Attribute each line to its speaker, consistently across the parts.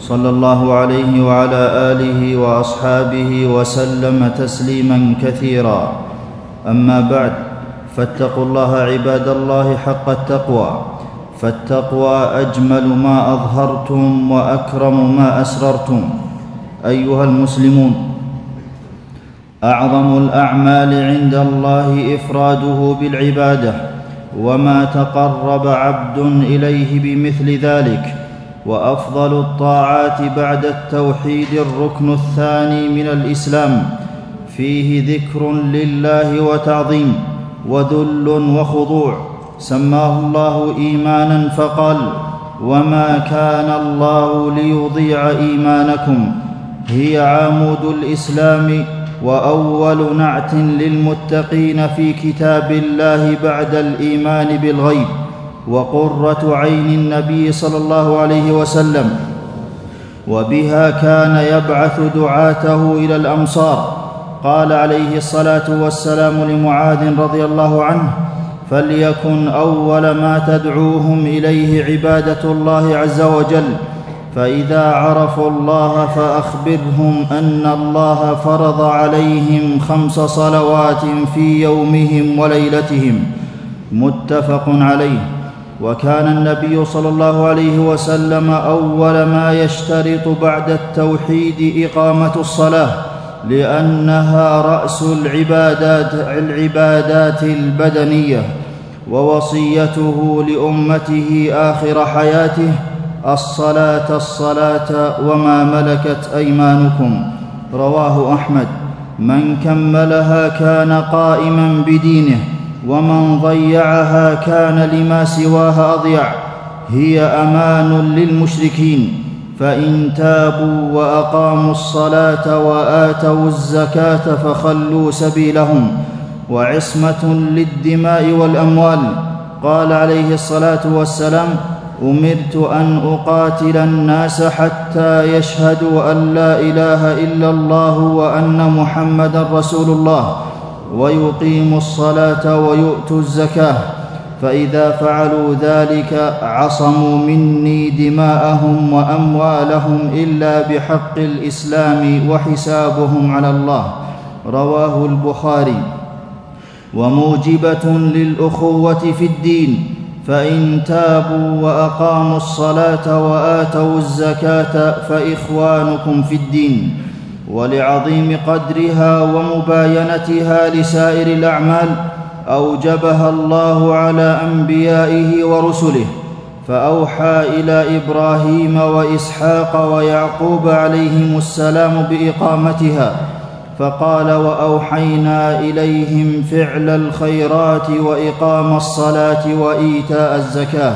Speaker 1: صلى الله عليه وعلى آله وأصحابه وسلم تسليما كثيرا. أما بعد فاتقوا الله عباد الله حق التقوى. فالتقوى أجمل ما أظهرتم وأكرم ما أسررتم. أيها المسلمون أعظم الأعمال عند الله إفراده بالعبادة وما تقرب عبد إليه بمثل ذلك. وأفضل الطاعات بعد التوحيد الركن الثاني من الإسلام. فيه ذكر لله وتعظيم وذل وخضوع. سماه الله إيمانا فقال وما كان الله ليضيع إيمانكم. هي عمود الإسلام وأول نعت للمتقين في كتاب الله بعد الإيمان بالغيب. وقرة عين النبي صلى الله عليه وسلم وبها كان يبعث دعاته إلى الأمصار. قال عليه الصلاة والسلام لمعاذ رضي الله عنه فليكن أول ما تدعوهم إليه عبادة الله عز وجل فإذا عرفوا الله فأخبرهم أن الله فرض عليهم خمس صلوات في يومهم وليلتهم. متفق عليه. وكان النبي صلى الله عليه وسلم أول ما يشترط بعد التوحيد إقامة الصلاة لأنها رأس العبادات العبادات البدنية ووصيته لأمته آخر حياته الصلاة الصلاة وما ملكت أيمانكم. رواه أحمد. من كملها كان قائما بدينه. ومن ضيعها كان لما سواها اضيع هي أمان للمشركين فان تابوا واقاموا الصلاه واتوا الزكاه فخلوا سبيلهم وعصمه للدماء والاموال قال عليه الصلاه والسلام امرت ان اقاتل الناس حتى يشهدوا ان لا اله الا الله وان محمدا رسول الله ويقيموا الصلاة ويؤتوا الزكاة فإذا فعلوا ذلك عصموا مني دماءهم وأموالهم إلا بحق الإسلام وحسابهم على الله رواه البخاري. وموجبة للأخوة في الدين فإن تابوا وأقاموا الصلاة وآتوا الزكاة فإخوانكم في الدين. ولعظيم قدرها ومباينتها لسائر الأعمال أوجبها الله على أنبيائه ورسله فأوحى إلى إبراهيم وإسحاق ويعقوب عليهم السلام بإقامتها فقال وأوحينا إليهم فعل الخيرات وإقام الصلاة وإيتاء الزكاة.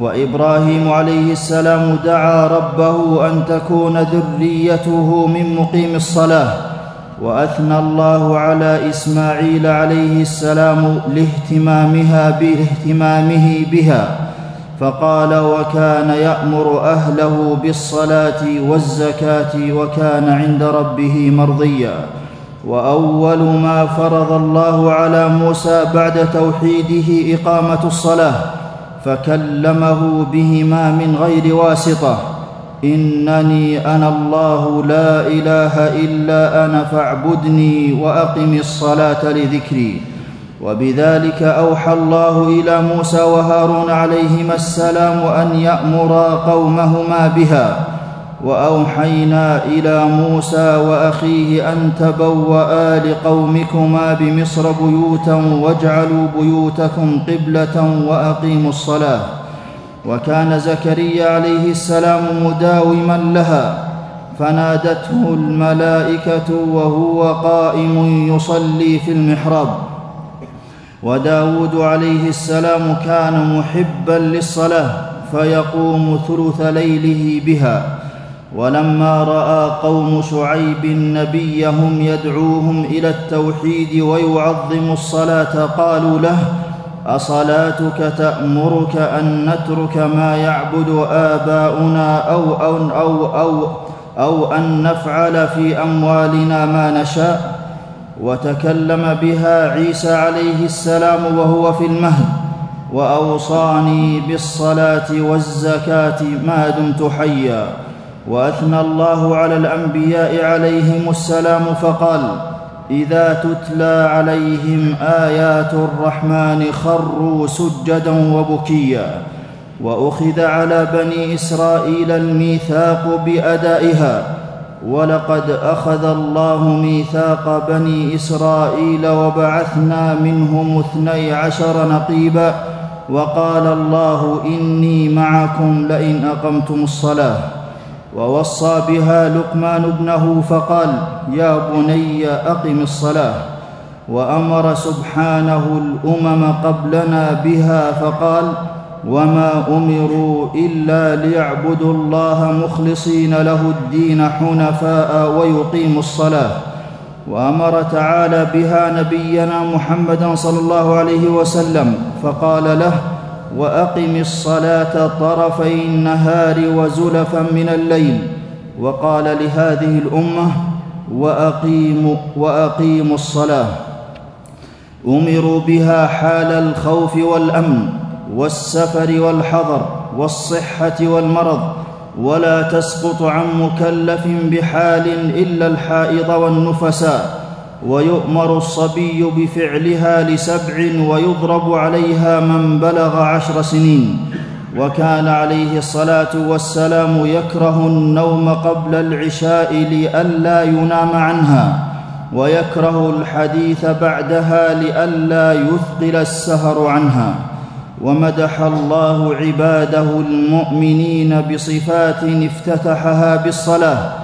Speaker 1: وإبراهيم عليه السلام دعا ربه أن تكون ذريته من مقيم الصلاة وأثنى الله على إسماعيل عليه السلام لاهتمامها باهتمامه بها فقال وكان يأمر أهله بالصلاة والزكاة وكان عند ربه مرضيا. وأول ما فرض الله على موسى بعد توحيده إقامة الصلاة فكلمه بهما من غير واسطة. إنني أنا الله لا إله إلا أنا فاعبدني وأقم الصلاة لذكري. وبذلك أوحى الله إلى موسى وهارون عليهما السلام أن يامرا قومهما بها. وأوحينا إلى موسى وأخيه أن تبوأ لقومكما بمصر بيوتا واجعلوا بيوتكم قبلة وأقيموا الصلاة. وكان زكريا عليه السلام مداوما لها فنادته الملائكة وهو قائم يصلي في المحراب. وداود عليه السلام كان محبا للصلاة فيقوم ثلث ليله بها. ولما رأى قوم شعيب نبيهم يدعوهم إلى التوحيد ويعظم الصلاة قالوا له أصلاتك تأمرك أن نترك ما يعبد آباؤنا أو أو أو أو, أو أن نفعل في أموالنا ما نشاء؟ وتكلم بها عيسى عليه السلام وهو في المهد وأوصاني بالصلاة والزكاة ما دمت حيا. وأثنى الله على الأنبياء عليهم السلام فقال إذا تتلى عليهم آيات الرحمن خروا سجدا وبكيا وأخذ على بني إسرائيل الميثاق بأدائها ولقد أخذ الله ميثاق بني إسرائيل وبعثنا منهم اثني عشر نقيبا وقال الله إني معكم لئن أقمتم الصلاة. ووصى بها لقمان ابنه فقال يا بني أقم الصلاة. وأمر سبحانه الأمم قبلنا بها فقال وما أمروا إلا ليعبدوا الله مخلصين له الدين حنفاء ويقيموا الصلاة. وأمر تعالى بها نبينا محمدا صلى الله عليه وسلم فقال له وأقم الصلاة طرفي النهار وزلفا من الليل وقال لهذه الأمة واقيموا واقيموا الصلاة. أمروا بها حال الخوف والأمن والسفر والحضر والصحة والمرض ولا تسقط عن مكلف بحال إلا الحائض والنفساء. ويؤمر الصبي بفعلها لسبع ويضرب عليها من بلغ عشر سنين وكان عليه الصلاة والسلام يكره النوم قبل العشاء لئلا ينام عنها ويكره الحديث بعدها لئلا يثقل السهر عنها. ومدح الله عباده المؤمنين بصفات افتتحها بالصلاة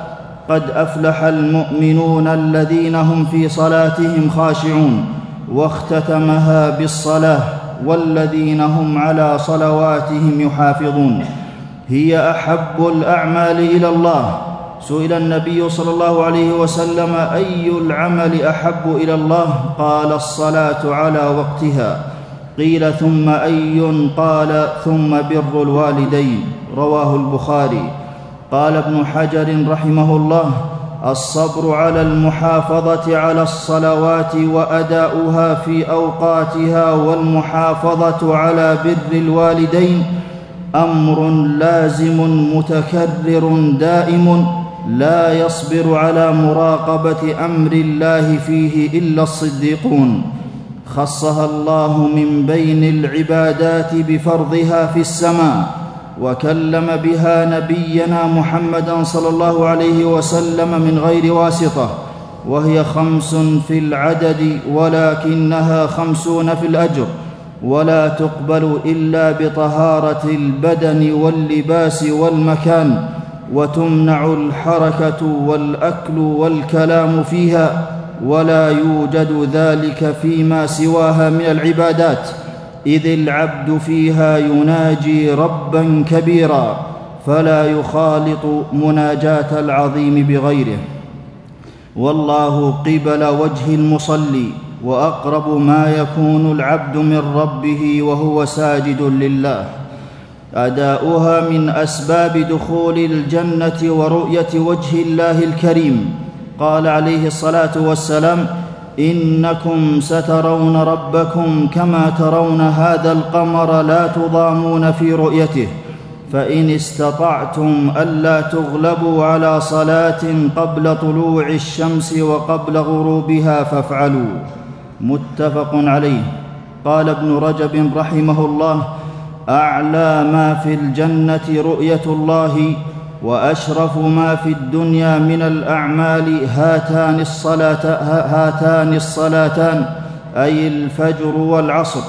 Speaker 1: قد أفلح المؤمنون الذين هم في صلاتهم خاشعون واختتمها بالصلاة والذين هم على صلواتهم يحافظون. هي أحب الأعمال إلى الله. سئل النبي صلى الله عليه وسلم أي العمل أحب إلى الله؟ قال الصلاة على وقتها. قيل ثم أي؟ قال ثم بر الوالدين. رواه البخاري. قال ابن حجر رحمه الله الصبر على المحافظة على الصلوات وأداؤها في أوقاتها والمحافظة على بر الوالدين أمر لازم متكرر دائم لا يصبر على مراقبة أمر الله فيه إلا الصديقون. خصها الله من بين العبادات بفرضها في السماء. وكلم بها نبينا محمدا صلى الله عليه وسلم من غير واسطة وهي خمس في العدد ولكنها خمسون في الأجر ولا تقبل إلا بطهارة البدن واللباس والمكان وتمنع الحركة والأكل والكلام فيها ولا يوجد ذلك فيما سواها من العبادات. إذ العبد فيها يناجي ربا كبيرا فلا يخالط مناجاة العظيم بغيره. والله قبل وجه المصلي وأقرب ما يكون العبد من ربه وهو ساجد لله. أداؤها من أسباب دخول الجنة ورؤية وجه الله الكريم. قال عليه الصلاة والسلام إنكم سترون ربكم كما ترون هذا القمر لا تضامون في رؤيته فإن استطعتم ألا تغلبوا على صلاة قبل طلوع الشمس وقبل غروبها فافعلوا. متفق عليه. قال ابن رجب رحمه الله أعلى ما في الجنة رؤية الله وأشرف ما في الدنيا من الأعمال هاتان الصلاة هاتان الصلاتان أي الفجر والعصر.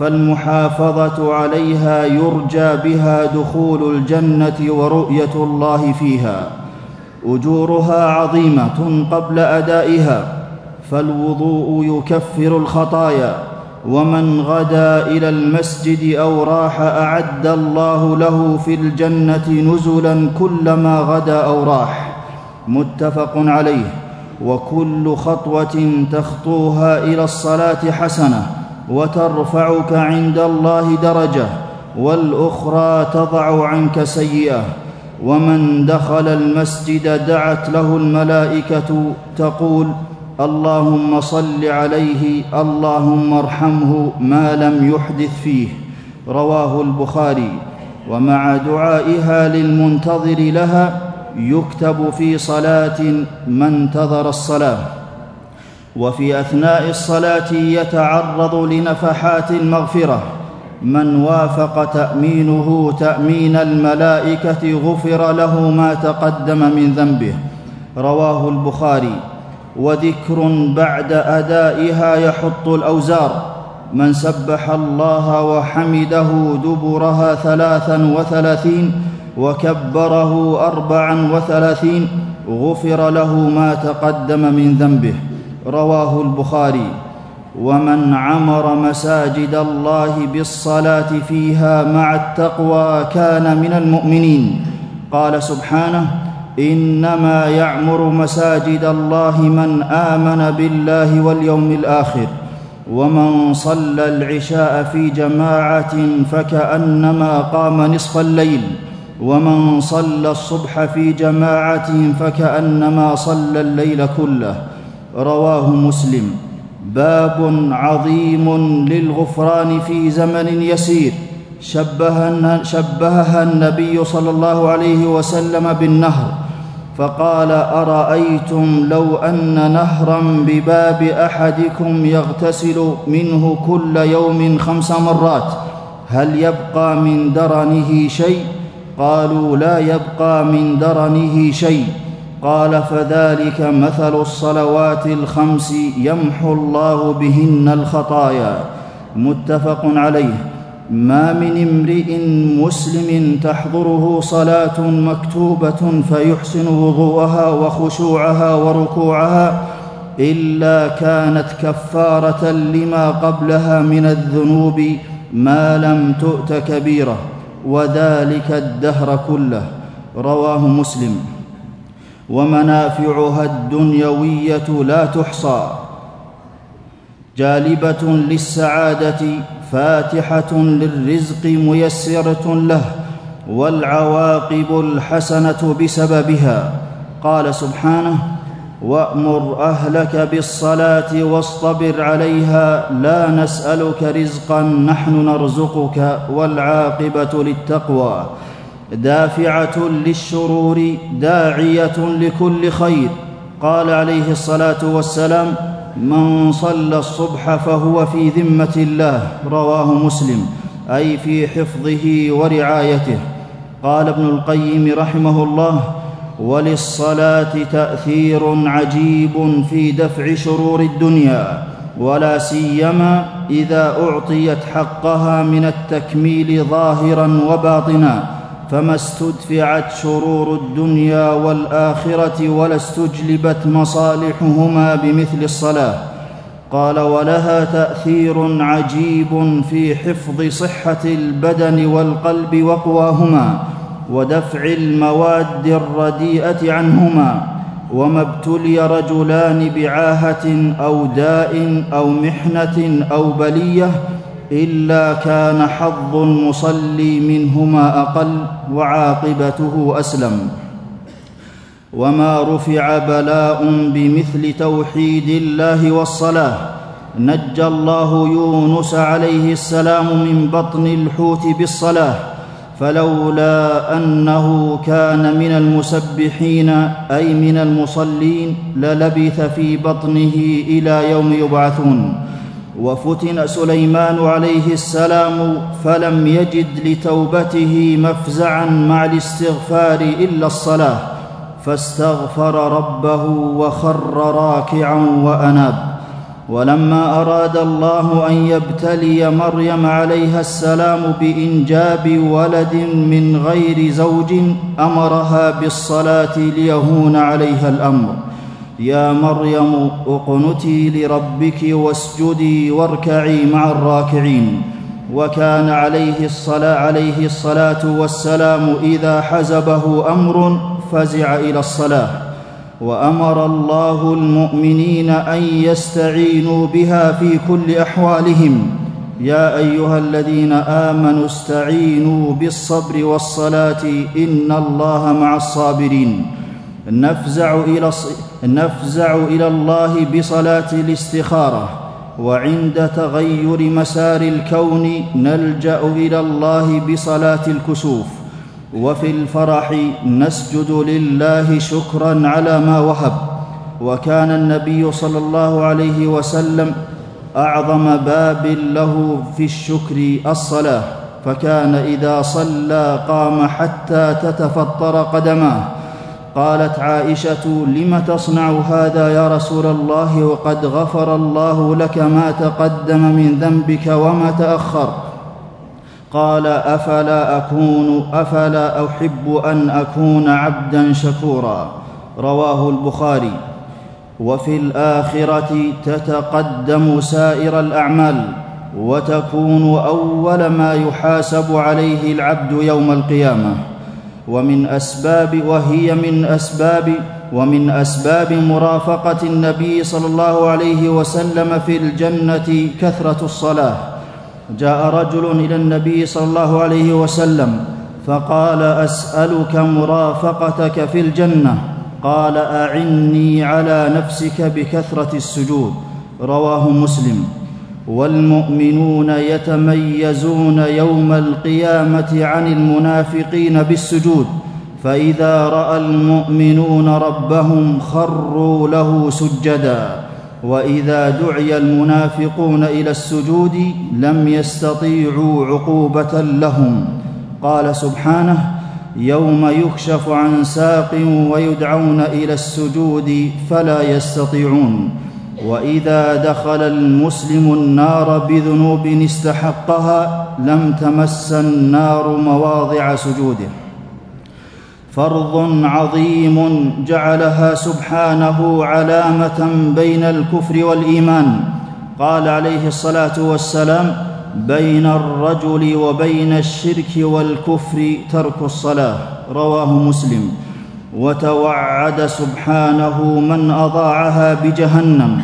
Speaker 1: فالمحافظة عليها يرجى بها دخول الجنة ورؤية الله فيها. أجورها عظيمة قبل أدائها. فالوضوء يكفر الخطايا. ومن غدا إلى المسجد أو راح اعد الله له في الجنه نزلا كلما غدا أو راح متفق عليه وكل خطوه تخطوها إلى الصلاه حسنه وترفعك عند الله درجه والاخرى تضع عنك سيئه ومن دخل المسجد دعت له الملائكه تقول اللهم صل عليه اللهم ارحمه ما لم يحدث فيه رواه البخاري. ومع دعائها للمنتظر لها يكتب في صلاة ما انتظر الصلاة. وفي أثناء الصلاة يتعرض لنفحات المغفرة. من وافق تأمينه تأمين الملائكة غفر له ما تقدم من ذنبه. رواه البخاري. وذكر بعد أدائها يحط الأوزار. من سبح الله وحمده دبرها ثلاثا وثلاثين وكبره اربعا وثلاثين غفر له ما تقدم من ذنبه. رواه البخاري. ومن عمر مساجد الله بالصلاة فيها مع التقوى كان من المؤمنين. قال سبحانه إنما يعمر مساجد الله من آمن بالله واليوم الآخر ومن صلى العشاء في جماعة فكأنما قام نصف الليل ومن صلى الصبح في جماعة فكأنما صلى الليل كله. رواه مسلم. باب عظيم للغفران في زمن يسير. شبهها, النبي صلى الله عليه وسلم بالنهر. فقال أرأيتم لو أن نهرا بباب أحدكم يغتسل منه كل يوم خمس مرات هل يبقى من درنه شيء؟ قالوا لا يبقى من درنه شيء. قال فذلك مثل الصلوات الخمس يمحو الله بهن الخطايا. متفق عليه. ما من امرئ مسلم تحضره صلاة مكتوبة فيحسن وضوءها وخشوعها وركوعها إلا كانت كفارة لما قبلها من الذنوب ما لم تؤت كبيرة وذلك الدهر كله رواه مسلم. ومنافعها الدنيوية لا تحصى جالبة للسعادة فاتحة للرزق ميسرة له والعواقب الحسنة بسببها. قال سبحانه وأمر أهلك بالصلاة واصطبر عليها لا نسألك رزقا نحن نرزقك والعاقبة للتقوى. دافعة للشرور داعية لكل خير. قال عليه الصلاة والسلام من صلى الصبح فهو في ذمة الله رواه مسلم أي في حفظه ورعايته. قال ابن القيم رحمه الله وللصلاة تأثير عجيب في دفع شرور الدنيا ولا سيما إذا أعطيت حقها من التكميل ظاهرا وباطنا. فما استدفعت شرور الدنيا والآخرة ولا استجلبت مصالحهما بمثل الصلاة. قال ولها تأثير عجيب في حفظ صحة البدن والقلب وقواهما ودفع المواد الرديئة عنهما. وما ابتلي رجلان بعاهة أو داء أو محنة أو بلية إلا كان حظ المصلي منهما أقل وعاقبته أسلم. وما رفع بلاء بمثل توحيد الله والصلاة. نجى الله يونس عليه السلام من بطن الحوت بالصلاة فلولا أنه كان من المسبحين أي من المصلين للبث في بطنه إلى يوم يبعثون. وفتن سليمان عليه السلام فلم يجد لتوبته مفزعا مع الاستغفار إلا الصلاة فاستغفر ربه وخر راكعا وأناب. ولما أراد الله أن يبتلي مريم عليها السلام بإنجاب ولد من غير زوج أمرها بالصلاة ليهون عليها الأمر. يا مريم اقنتي لربك واسجدي واركعي مع الراكعين. وكان عليه الصلاة, عليه الصلاة والسلام إذا حزبه أمر فزع إلى الصلاة. وأمر الله المؤمنين أن يستعينوا بها في كل أحوالهم. يا أيها الذين آمنوا استعينوا بالصبر والصلاة إن الله مع الصابرين. نفزع إلى, نفزع إلى الله بصلاة الاستخارة وعند تغير مسار الكون نلجأ إلى الله بصلاة الكسوف وفي الفرح نسجد لله شكرا على ما وهب وكان النبي صلى الله عليه وسلم أعظم باب له في الشكر الصلاة فكان إذا صلى قام حتى تتفطر قدماه. قالت عائشة لم تصنع هذا يا رسول الله؟ وقد غفر الله لك ما تقدم من ذنبك وما تأخر. قال أفلا أكون أفلا أحب أن أكون عبدا شكورا. رواه البخاري. وفي الآخرة تتقدم سائر الأعمال وتكون أول ما يحاسب عليه العبد يوم القيامة. ومن أسباب وهي من أسباب ومن أسباب مرافقة النبي صلى الله عليه وسلم في الجنة كثرة الصلاة. جاء رجل إلى النبي صلى الله عليه وسلم فقال أسألك مرافقتك في الجنة. قال أعني على نفسك بكثرة السجود. رواه مسلم. والمؤمنون يتميزون يوم القيامة عن المنافقين بالسجود فإذا رأى المؤمنون ربهم خروا له سجدا وإذا دعي المنافقون إلى السجود لم يستطيعوا عقوبة لهم. قال سبحانه يوم يكشف عن ساق ويدعون إلى السجود فلا يستطيعون. وإذا دخل المسلم النار بذنوب استحقها لم تمس النار مواضع سجوده. فرض عظيم جعلها سبحانه علامة بين الكفر والإيمان. قال عليه الصلاة والسلام بين الرجل وبين الشرك والكفر ترك الصلاة. رواه مسلم. وتوعد سبحانه من أضاعها بجهنم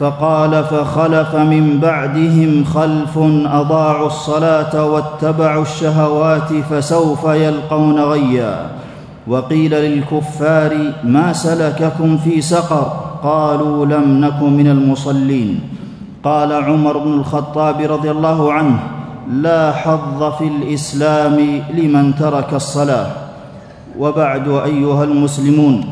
Speaker 1: فقال فخلف من بعدهم خلف أضاعوا الصلاة واتبعوا الشهوات فسوف يلقون غيا. وقيل للكفار ما سلككم في سقر؟ قالوا لم نك من المصلين. قال عمر بن الخطاب رضي الله عنه لا حظ في الإسلام لمن ترك الصلاة. وبعد أيها المسلمون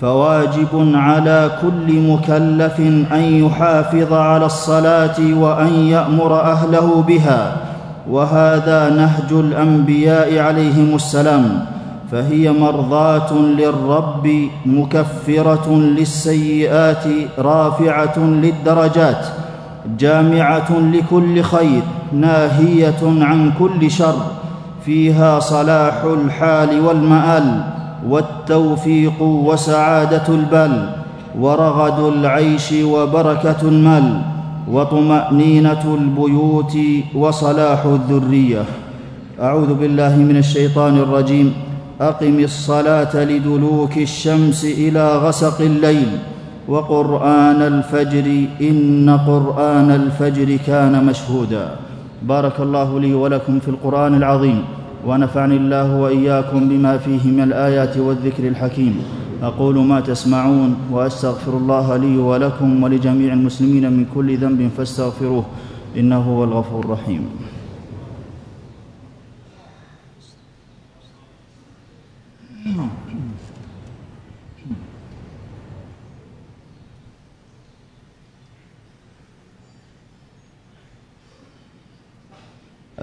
Speaker 1: فواجب على كل مكلف أن يحافظ على الصلاة وأن يأمر أهله بها وهذا نهج الأنبياء عليهم السلام فهي مرضاة للرب مكفرة للسيئات رافعة للدرجات جامعة لكل خير ناهية عن كل شر. فيها صلاح الحال والمآل والتوفيق وسعادة البال ورغد العيش وبركة المال وطمأنينة البيوت وصلاح الذرية. أعوذ بالله من الشيطان الرجيم. أقم الصلاة لدلوك الشمس إلى غسق الليل. وقرآن الفجر إن قرآن الفجر كان مشهودا. بارك الله لي ولكم في القرآن العظيم ونفعني الله وإياكم بما فيه من الآيات والذكر الحكيم. أقول ما تسمعون وأستغفر الله لي ولكم ولجميع المسلمين من كل ذنب فاستغفروه إنه هو الغفور الرحيم.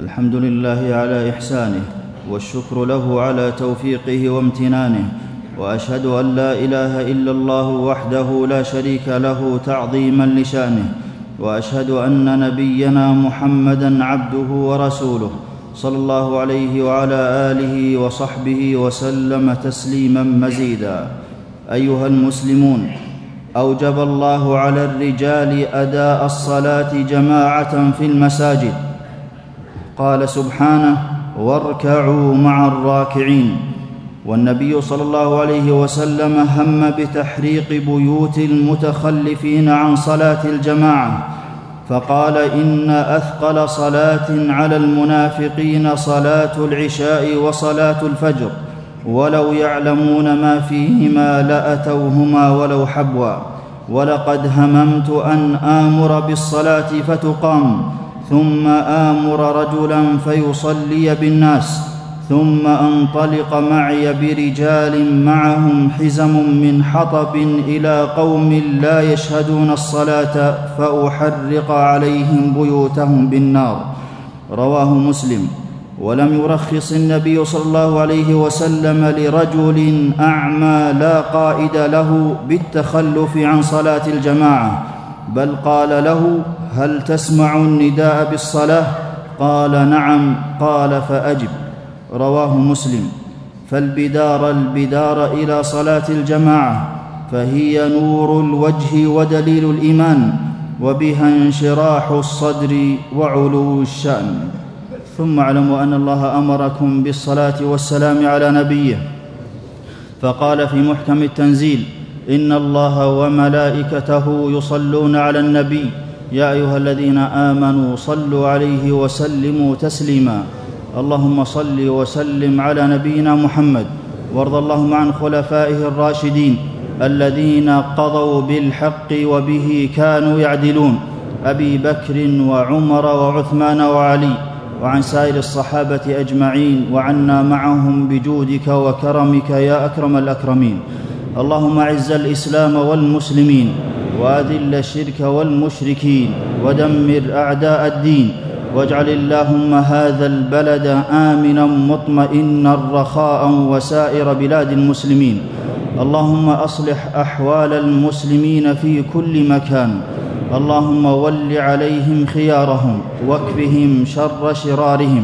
Speaker 1: الحمد لله على إحسانه والشكر له على توفيقه وامتنانه وأشهد أن لا إله إلا الله وحده لا شريك له تعظيما لشانه وأشهد أن نبينا محمدا عبده ورسوله صلى الله عليه وعلى آله وصحبه وسلم تسليما مزيدا. أيها المسلمون أوجب الله على الرجال أداء الصلاة جماعة في المساجد قال سبحانه واركعوا مع الراكعين. والنبي صلى الله عليه وسلم هم بتحريق بيوت المتخلفين عن صلاة الجماعة فقال إن أثقل صلاة على المنافقين صلاة العشاء وصلاة الفجر ولو يعلمون ما فيهما لأتوهما ولو حبوا ولقد هممت أن آمر بالصلاة فتقام ثم آمر رجلا فيصلي بالناس ثم انطلق معي برجال معهم حزم من حطب إلى قوم لا يشهدون الصلاة فأحرق عليهم بيوتهم بالنار. رواه مسلم. ولم يرخص النبي صلى الله عليه وسلم لرجل أعمى لا قائد له بالتخلف عن صلاة الجماعة بل قال له هل تسمع النداء بالصلاة؟ قال نعم قال فأجب. رواه مسلم. فالبدار البدار إلى صلاة الجماعة فهي نور الوجه ودليل الإيمان وبها انشراح الصدر وعلو الشأن. ثم اعلموا أن الله أمركم بالصلاة والسلام على نبيه. فقال في محكم التنزيل إن الله وملائكته يصلون على النبي. يا أيها الذين آمنوا صلوا عليه وسلموا تسليما. اللهم صل وسلم على نبينا محمد. وارض اللهم عن خلفائه الراشدين الذين قضوا بالحق وبه كانوا يعدلون. أبي بكر وعمر وعثمان وعلي وعن سائر الصحابة أجمعين وعنا معهم بجودك وكرمك يا أكرم الأكرمين. اللهم اعز الإسلام والمسلمين واذل الشرك والمشركين ودمر أعداء الدين واجعل اللهم هذا البلد آمنا مطمئنا رخاء وسائر بلاد المسلمين. اللهم أصلح أحوال المسلمين في كل مكان. اللهم ول عليهم خيارهم واكفهم شر شرارهم.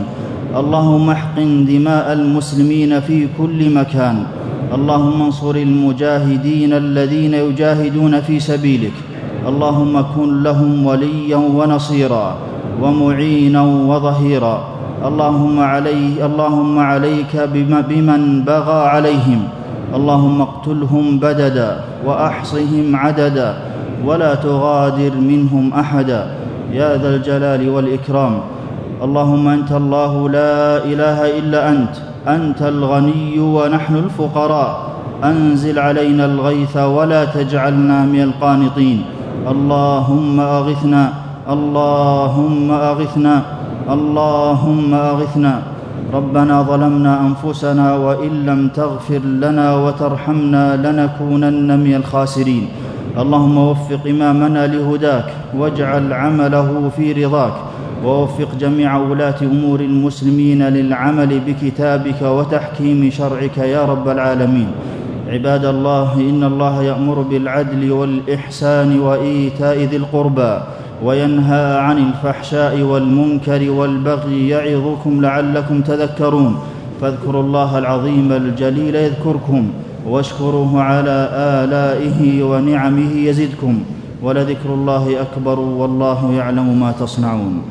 Speaker 1: اللهم احقن دماء المسلمين في كل مكان. اللهم انصر المجاهدين الذين يجاهدون في سبيلك. اللهم كن لهم وليا ونصيرا ومعينا وظهيرا. اللهم علي اللهم عليك بمن بغى عليهم. اللهم اقتلهم بددا وأحصهم عددا. ولا تغادر منهم أحدا. يا ذا الجلال والإكرام. اللهم أنت الله لا إله إلا أنت. أنت الغني ونحن الفقراء. أنزل علينا الغيث ولا تجعلنا من القانطين. اللهم أغثنا اللهم أغثنا اللهم أغثنا. ربنا ظلمنا أنفسنا وإن لم تغفر لنا وترحمنا لنكونن من الخاسرين. اللهم وفق إمامنا لهداك واجعل عمله في رضاك. ووفق جميع ولاة أمور المسلمين للعمل بكتابك وتحكيم شرعك يا رب العالمين. عباد الله إن الله يأمر بالعدل والإحسان وإيتاء ذي القربى وينهى عن الفحشاء والمنكر والبغي يعظكم لعلكم تذكرون. فاذكروا الله العظيم الجليل يذكركم واشكروه على آلائه ونعمه يزدكم. ولذكر الله أكبر والله يعلم ما تصنعون.